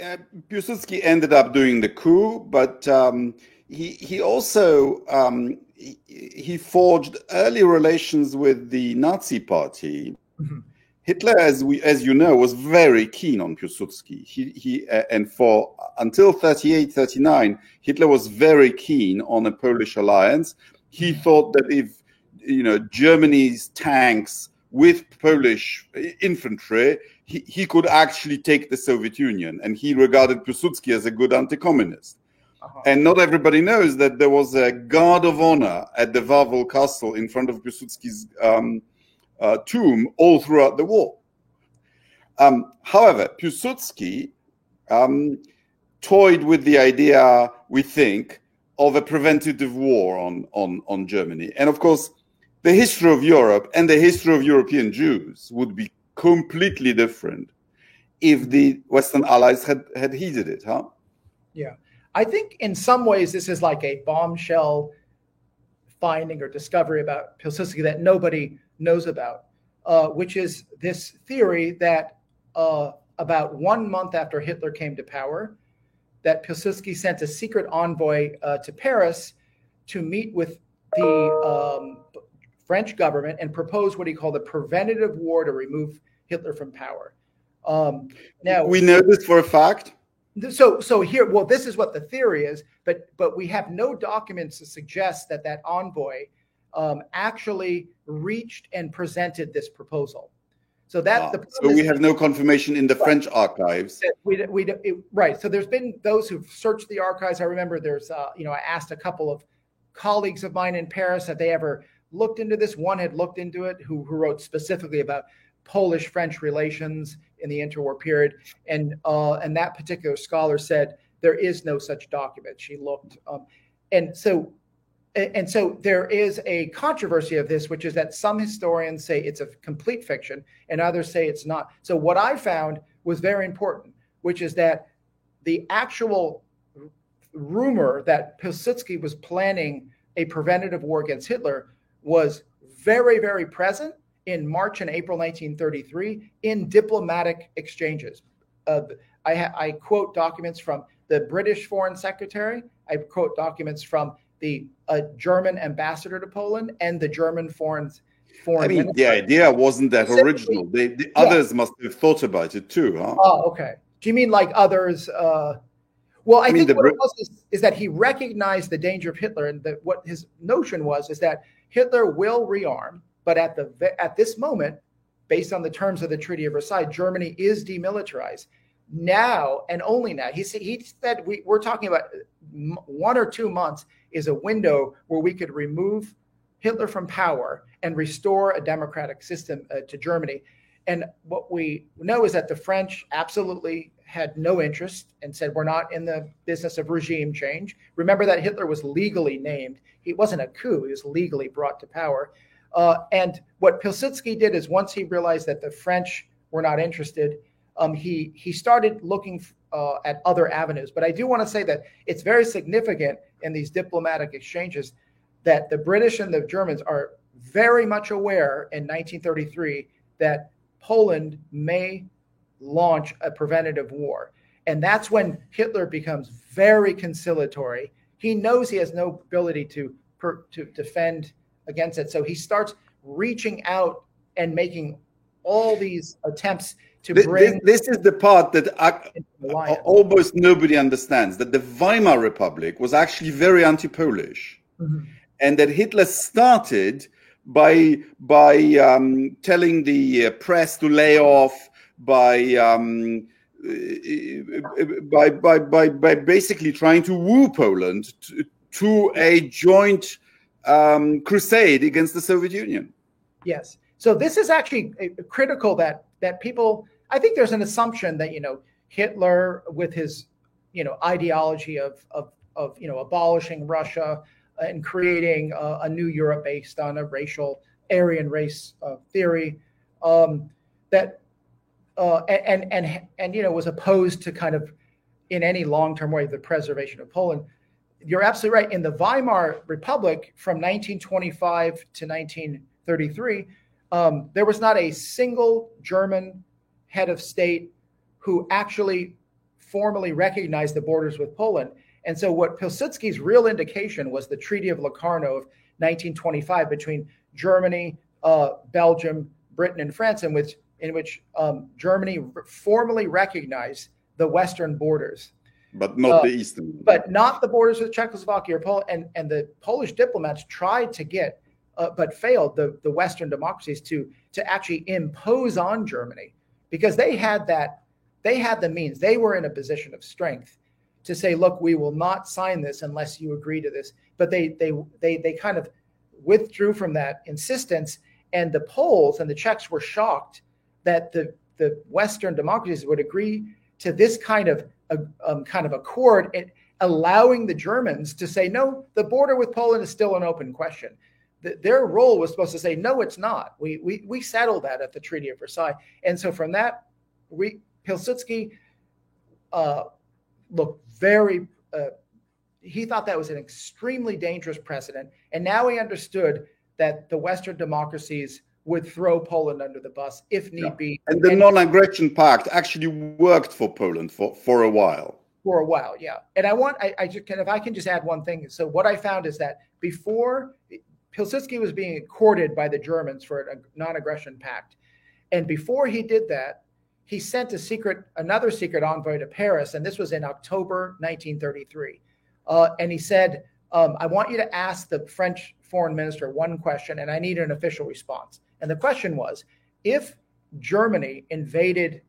uh, Piłsudski ended up doing the coup, but um, he he also um, he, he, forged early relations with the Nazi Party. Mm-hmm. Hitler, as we as you know, was very keen on Piłsudski. He he uh, and for until 38, 39, Hitler was very keen on a Polish alliance. He mm-hmm. thought that if you know Germany's tanks with Polish infantry, he, he could actually take the Soviet Union, and he regarded Piłsudski as a good anti-communist. Uh-huh. And not everybody knows that there was a guard of honor at the Wawel Castle in front of Piłsudski's um, uh, tomb all throughout the war. Um, however, Piłsudski um, toyed with the idea, we think, of a preventative war on, on, on Germany. And of course, the history of Europe and the history of European Jews would be completely different if the Western allies had, had heeded it, huh? Yeah. I think in some ways this is like a bombshell finding or discovery about Pilsudski that nobody knows about, uh, which is this theory that uh, about one month after Hitler came to power, that Pilsudski sent a secret envoy uh, to Paris to meet with the um, French government and proposed what he called a preventative war to remove Hitler from power. Um, now we know this for a fact. So, so here, well, this is what the theory is, but but we have no documents to suggest that that envoy um, actually reached and presented this proposal. So that ah, the so we have no confirmation in the right. French archives. We, we, it, right. So there's been those who've searched the archives. I remember there's, uh, you know, I asked a couple of colleagues of mine in Paris have they ever looked into this. One had looked into it, who, who wrote specifically about Polish French relations in the interwar period, and uh, and that particular scholar said there is no such document. She looked, um, and so and so there is a controversy of this, which is that some historians say it's a complete fiction and others say it's not. So what I found was very important, which is that the actual rumor that Pilsudski was planning a preventative war against Hitler was very, very present in March and April 1933 in diplomatic exchanges. Uh, I, ha- I quote documents from the British Foreign Secretary. I quote documents from the uh, German ambassador to Poland and the German foreign foreign. I mean, minister. the idea wasn't that original. They, the yeah. others must have thought about it too, huh? Oh, okay. Do you mean like others? Uh, well, I, I mean, think what Brit- it was is, is, that he recognized the danger of Hitler, and that what his notion was is that Hitler will rearm, but at the at this moment, based on the terms of the Treaty of Versailles, Germany is demilitarized now and only now. He said he said we, we're talking about one or two months is a window where we could remove Hitler from power and restore a democratic system uh, to Germany. And what we know is that the French absolutely had no interest and said, We're not in the business of regime change. Remember that Hitler was legally named. He wasn't a coup, he was legally brought to power. Uh, and what Pilsudski did is once he realized that the French were not interested, um, he, he started looking uh, at other avenues. But I do want to say that it's very significant in these diplomatic exchanges that the British and the Germans are very much aware in 1933 that Poland may launch a preventative war. And that's when Hitler becomes very conciliatory. He knows he has no ability to, per, to defend against it. So he starts reaching out and making all these attempts to bring. This, this is the part that I, almost nobody understands that the Weimar Republic was actually very anti Polish. Mm-hmm. And that Hitler started by by um, telling the uh, press to lay off by um, by, by, by, by basically trying to woo Poland to, to a joint um, crusade against the Soviet Union. Yes. So this is actually critical that that people. I think there's an assumption that you know Hitler with his you know ideology of of of you know abolishing Russia and creating a, a new Europe based on a racial Aryan race uh, theory. Um, that uh, and and and you know was opposed to kind of in any long-term way the preservation of Poland. You're absolutely right. In the Weimar Republic from 1925 to 1933, um, there was not a single German head of state who actually formally recognized the borders with Poland. And so, what Pilsudski's real indication was the Treaty of Locarno of 1925 between Germany, uh, Belgium, Britain, and France, in which in which um, Germany formally recognized the western borders, but not uh, the eastern, but not the borders with Czechoslovakia or Poland. And and the Polish diplomats tried to get, uh, but failed the the Western democracies to to actually impose on Germany because they had that they had the means. They were in a position of strength to say, look, we will not sign this unless you agree to this. But they they they they kind of withdrew from that insistence, and the Poles and the Czechs were shocked that the, the Western democracies would agree to this kind of a, um, kind of accord, allowing the Germans to say, no, the border with Poland is still an open question. The, their role was supposed to say, no, it's not. We, we, we settled that at the Treaty of Versailles. And so from that, we, Pilsudski uh, looked very. Uh, he thought that was an extremely dangerous precedent, and now he understood that the Western democracies would throw Poland under the bus if need yeah. be. And the and, non-aggression pact actually worked for Poland for, for a while. For a while, yeah. And I want I, I just can if I can just add one thing. So what I found is that before Pilsudski was being courted by the Germans for a non-aggression pact, and before he did that, he sent a secret another secret envoy to Paris, and this was in October 1933. Uh, and he said, um, "I want you to ask the French foreign minister one question, and I need an official response." And the question was if Germany invaded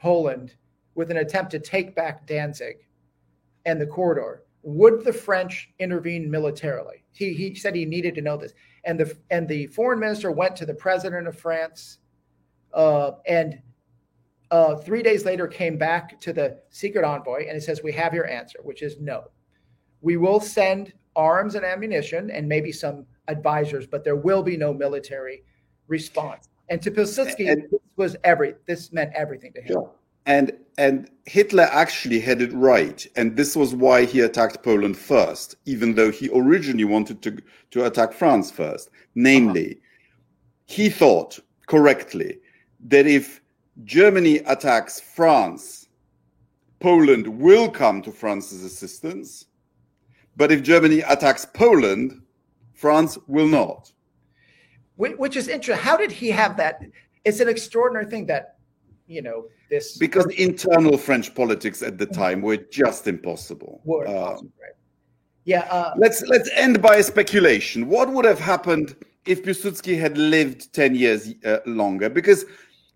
Poland with an attempt to take back Danzig and the corridor, would the French intervene militarily? He, he said he needed to know this. And the, and the foreign minister went to the president of France uh, and uh, three days later came back to the secret envoy and he says, We have your answer, which is no. We will send arms and ammunition and maybe some advisors, but there will be no military response. And to Pilsudski, and, this was every this meant everything to him. And and Hitler actually had it right, and this was why he attacked Poland first, even though he originally wanted to to attack France first. Namely, uh-huh. he thought correctly that if Germany attacks France, Poland will come to France's assistance. But if Germany attacks Poland, France will not which is interesting. How did he have that? It's an extraordinary thing that, you know, this because internal French politics at the time were just impossible. Were impossible, um, right? Yeah. Uh, let's let's end by a speculation. What would have happened if Piłsudski had lived ten years uh, longer? Because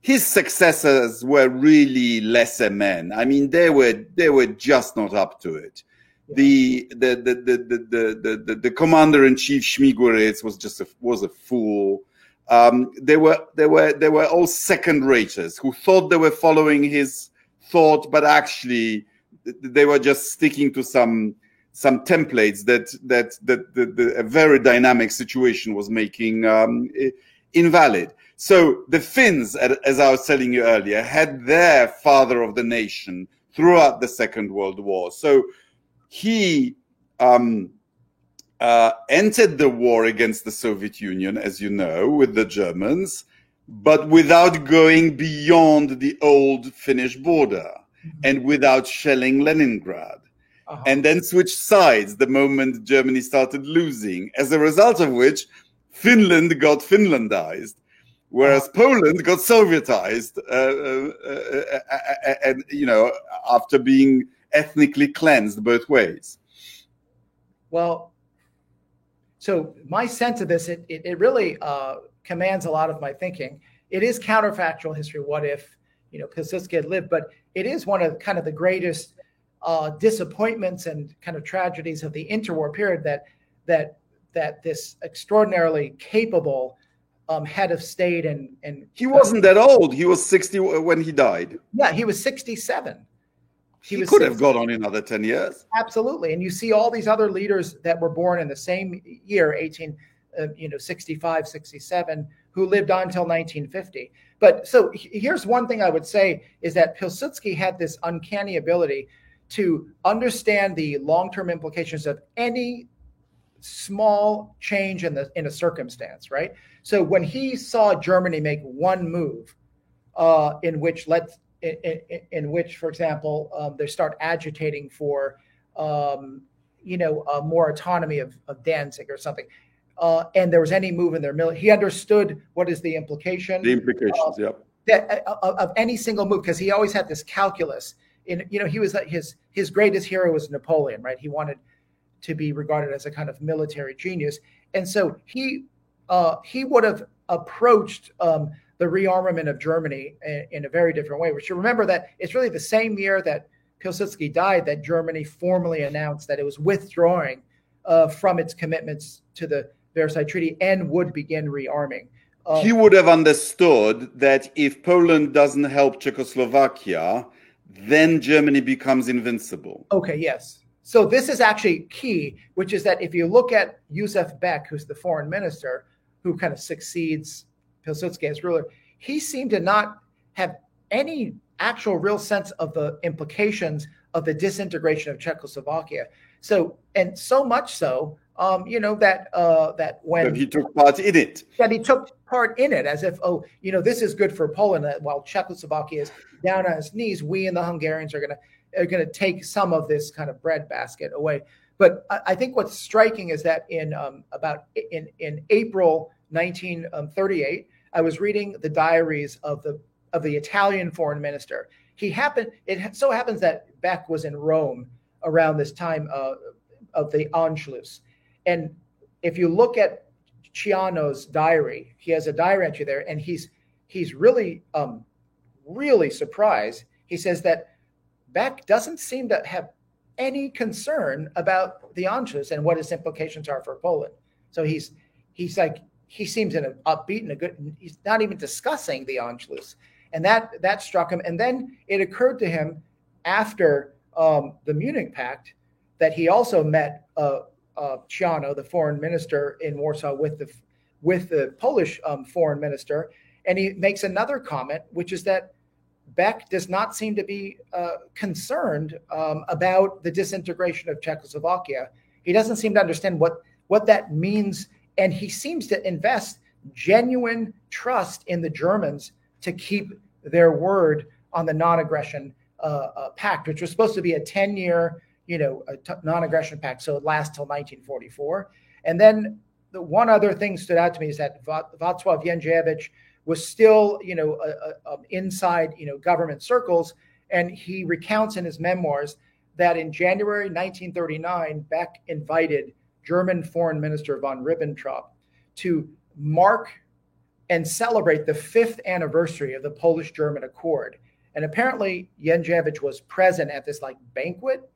his successors were really lesser men. I mean, they were they were just not up to it. The, the, the, the, the, the, the, the commander in chief Śmigły was just a, was a fool. Um, they were they were they were all second raters who thought they were following his thought, but actually they were just sticking to some some templates that that that, that, that a very dynamic situation was making um, invalid. So the Finns, as I was telling you earlier, had their father of the nation throughout the Second World War. So he um, uh, entered the war against the Soviet Union, as you know, with the Germans, but without going beyond the old Finnish border mm-hmm. and without shelling Leningrad. Uh-huh. And then switched sides the moment Germany started losing, as a result of which Finland got Finlandized, whereas uh-huh. Poland got Sovietized, uh, uh, uh, uh and you know, after being ethnically cleansed both ways? Well, so my sense of this, it, it, it really uh, commands a lot of my thinking. It is counterfactual history. What if, you know, Pilsudski had lived? But it is one of kind of the greatest uh, disappointments and kind of tragedies of the interwar period that that that this extraordinarily capable um, head of state and and he wasn't that old. He was sixty when he died. Yeah, he was sixty-seven. He, he could have gone on another 10 years. Absolutely. And you see all these other leaders that were born in the same year, 18, uh, you know, 65, 67, who lived on until 1950. But so here's one thing I would say is that Pilsudski had this uncanny ability to understand the long-term implications of any small change in the in a circumstance, right? So when he saw Germany make one move, uh, in which let's in, in, which, for example, um, they start agitating for, um, you know, uh, more autonomy of, of Danzig or something. Uh, and there was any move in their military. He understood what is the implication. The implications, yeah. That, uh, of, of any single move, because he always had this calculus. In you know, he was his his greatest hero was Napoleon, right? He wanted to be regarded as a kind of military genius, and so he uh, he would have approached um, the rearmament of Germany in, in, a very different way. We should remember that it's really the same year that Pilsudski died that Germany formally announced that it was withdrawing uh, from its commitments to the Versailles Treaty and would begin rearming. Uh, he would have understood that if Poland doesn't help Czechoslovakia, then Germany becomes invincible. Okay, yes. So this is actually key, which is that if you look at Josef Beck, who's the foreign minister, who kind of succeeds Pilsudski as ruler, he seemed to not have any actual real sense of the implications of the disintegration of Czechoslovakia. So and so much so, um, you know that uh, that when that he took part in it, that he took part in it, as if oh, you know, this is good for Poland. While Czechoslovakia is down on its knees, we and the Hungarians are going to are going to take some of this kind of breadbasket away. But I, I, think what's striking is that in um, about in in April 1938, I was reading the diaries of the of the Italian foreign minister. He happened. It so happens that Beck was in Rome around this time uh, of the Anschluss, and if you look at Ciano's diary, he has a diary entry there, and he's he's really um, really surprised. He says that Beck doesn't seem to have any concern about the Anschluss and what its implications are for Poland. So he's he's like he seems in an upbeat and a good. He's not even discussing the Anschluss and that that struck him. And then it occurred to him after um, the Munich Pact that he also met uh, uh, Ciano, the foreign minister in Warsaw, with the with the Polish um, foreign minister, and he makes another comment, which is that Beck does not seem to be uh, concerned um, about the disintegration of Czechoslovakia. He doesn't seem to understand what what that means, and he seems to invest genuine trust in the Germans to keep their word on the non-aggression uh, uh, pact, which was supposed to be a 10-year, you know, non-aggression pact, so it lasts till 1944. And then the one other thing stood out to me is that Wacław Jędrzejewicz was still, you know, inside, you know, government circles, and he recounts in his memoirs that in January 1939, Beck invited German Foreign Minister von Ribbentrop to mark and celebrate the fifth anniversary of the Polish German Accord. And apparently, Jędrzejewicz was present at this like banquet.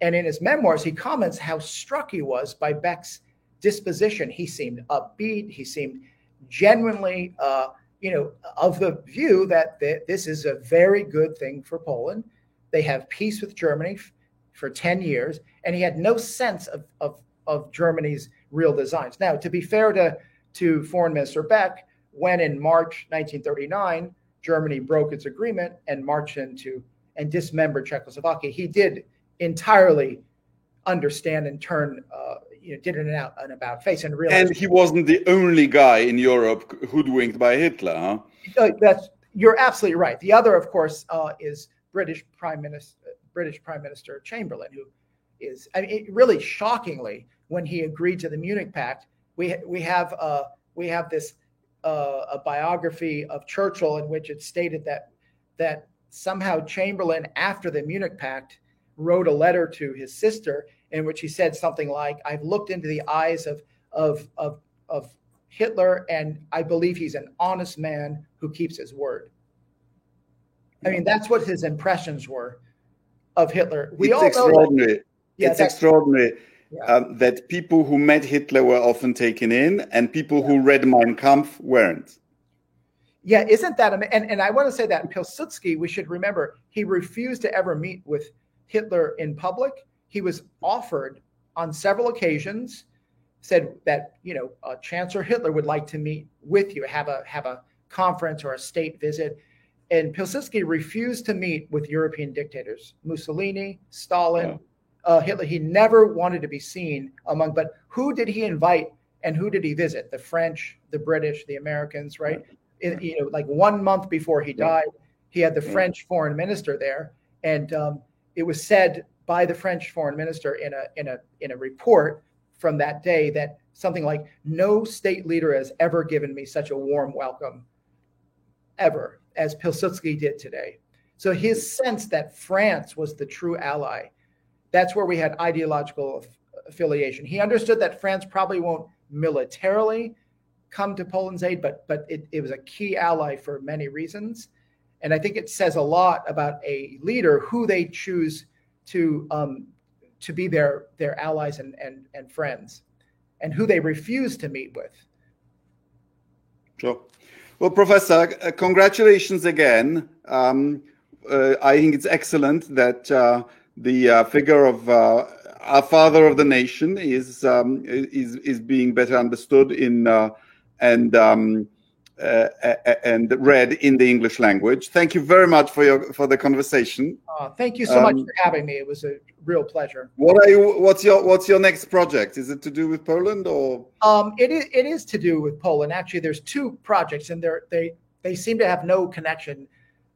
And in his memoirs, he comments how struck he was by Beck's disposition. He seemed upbeat. He seemed genuinely, uh, you know, of the view that th- this is a very good thing for Poland. They have peace with Germany f- for 10 years. And he had no sense of, of, of Germany's real designs. Now, to be fair to, to Foreign Minister Beck, when in March 1939, Germany broke its agreement and marched into and dismembered Czechoslovakia, he did entirely understand and turn, uh, you know, did an, out, an about face and realized. And he wasn't the only guy in Europe hoodwinked by Hitler, huh? Uh, that's you're absolutely right. The other, of course, uh, is British Prime Minister British Prime Minister Chamberlain, who is I mean, really shockingly when he agreed to the Munich Pact. We we have uh, we have this uh, a biography of Churchill in which it stated that that somehow Chamberlain, after the Munich Pact, wrote a letter to his sister in which he said something like, "I've looked into the eyes of of of, of Hitler, and I believe he's an honest man who keeps his word." I mean, that's what his impressions were of Hitler. We it's all extraordinary. That, yeah, it's extraordinary. Um, that people who met Hitler were often taken in, and people who read Mein Kampf weren't. Yeah, isn't that and and I want to say that Pilsudski, we should remember, he refused to ever meet with Hitler in public. He was offered on several occasions, said that you know uh, Chancellor Hitler would like to meet with you, have a have a conference or a state visit. And Pilsudski refused to meet with European dictators, Mussolini, Stalin, yeah uh, Hitler. He never wanted to be seen among, but who did he invite and who did he visit? The French, the British, the Americans, right? It, you know, like one month before he died, he had the French foreign minister there, and um, it was said by the French foreign minister in a in a in a report from that day that something like no state leader has ever given me such a warm welcome ever as Pilsudski did today. So his sense that France was the true ally that's where we had ideological affiliation. He understood that France probably won't militarily come to Poland's aid, but but it, it was a key ally for many reasons. And I think it says a lot about a leader who they choose to um, to be their their allies and, and and friends, and who they refuse to meet with. Sure. Well, Professor, uh, congratulations again. Um, uh, I think it's excellent that. Uh, the uh, figure of uh, our father of the nation is um, is is being better understood in uh, and um, uh, and read in the English language. Thank you very much for your for the conversation. Uh, thank you so um, much for having me. It was a real pleasure. What are you? What's your What's your next project? Is it to do with Poland or? Um, it is. It is to do with Poland. Actually, there's two projects, and they they they seem to have no connection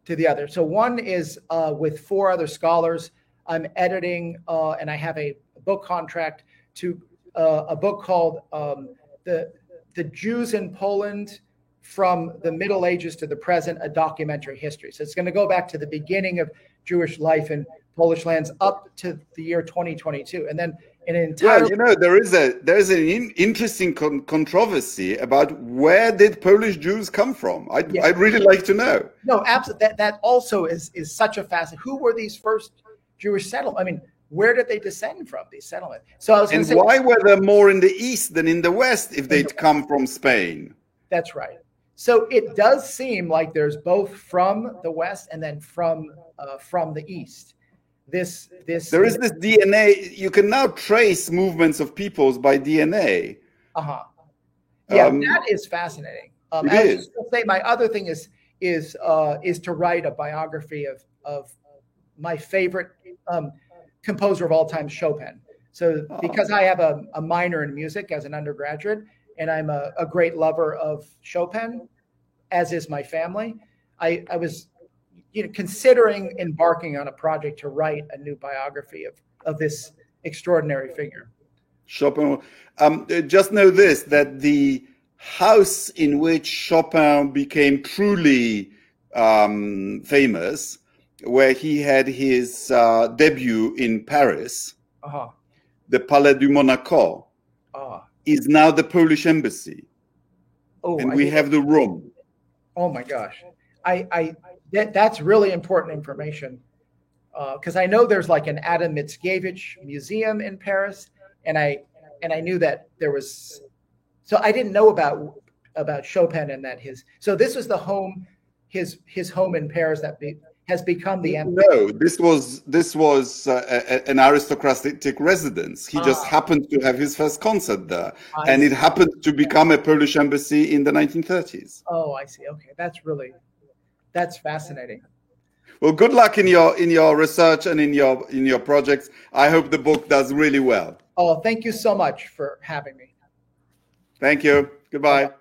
to the other. So one is uh, with four other scholars. I'm editing, uh, and I have a book contract to uh, a book called um, the the Jews in Poland from the Middle Ages to the present, a documentary history. So it's going to go back to the beginning of Jewish life in Polish lands up to the year 2022, and then an entire. Well, you know, there is a there is an in, interesting con- controversy about where did Polish Jews come from. I'd, yeah. I'd really like to know. No, absolutely. That that also is is such a fascinating. Who were these first Jewish settlement. I mean, where did they descend from these settlements so I was and say, why were they more in the east than in the west if they'd come from spain that's right so it does seem like there's both from the west and then from uh, from the east. This this there is this DNA. You can now trace movements of peoples by DNA. Uh huh. Yeah, um, that is fascinating. Um, is. Say my other thing is is uh, is to write a biography of of my favorite um, composer of all time, Chopin. So oh. because I have a, a minor in music as an undergraduate, and I'm a, a great lover of Chopin, as is my family. I, I was you know considering embarking on a project to write a new biography of of this extraordinary figure. Chopin. Um, just know this: that the house in which Chopin became truly um, famous, where he had his uh, debut in Paris, uh-huh. the Palais du Monaco, uh-huh is now the Polish embassy. Oh, and I we have the room. Oh my gosh, I, I that, that's really important information because uh, I know there's like an Adam Mickiewicz museum in Paris, and I and I knew that there was. So I didn't know about about Chopin and that his. So this was the home, his his home in Paris that be, has become the emperor. No, this was this was uh, a, an aristocratic residence. He ah. just happened to have his first concert there, I and see. it happened to become a Polish embassy in the 1930s. Oh, I see. Okay, that's really that's fascinating. Well, good luck in your in your research and in your in your projects. I hope the book does really well. Oh, thank you so much for having me. Thank you. Goodbye. Bye.